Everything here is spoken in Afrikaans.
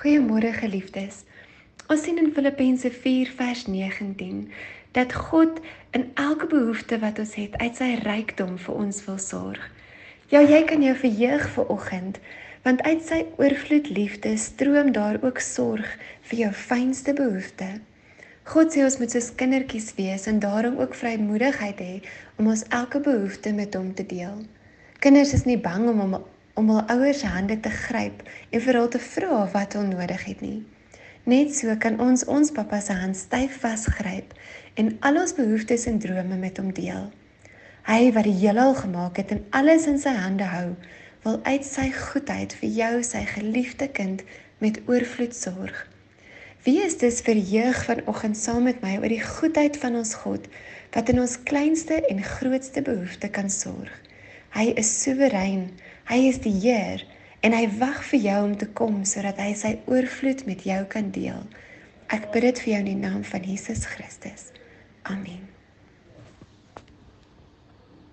Goeiemôre geliefdes. Ons sien in Filippense 4 vers 19 dat God in elke behoefte wat ons het uit sy rykdom vir ons wil sorg. Ja, jy kan jou verheug vir oggend, want uit sy oorvloed liefde stroom daar ook sorg vir jou fynste behoefte. God sê ons moet soos kindertjies wees en daarom ook vrymoedigheid hê om ons elke behoefte met hom te deel. Kinders is nie bang om hom om hul ouers se hande te gryp en vir hulle te vra wat hulle nodig het nie. Net so kan ons ons pappa se hand styf vasgryp en al ons behoeftes en drome met hom deel. Hy wat die heelal gemaak het en alles in sy hande hou, wil uit sy goedheid vir jou sy geliefde kind met oorvloed sorg. Wie is dus verheug vanoggend saam met my oor die goedheid van ons God wat in ons kleinste en grootste behoeftes kan sorg. Hy is soewerein. Hy is die Heer en hy wag vir jou om te kom sodat hy sy oorvloed met jou kan deel. Ek bid dit vir jou in die naam van Jesus Christus. Amen.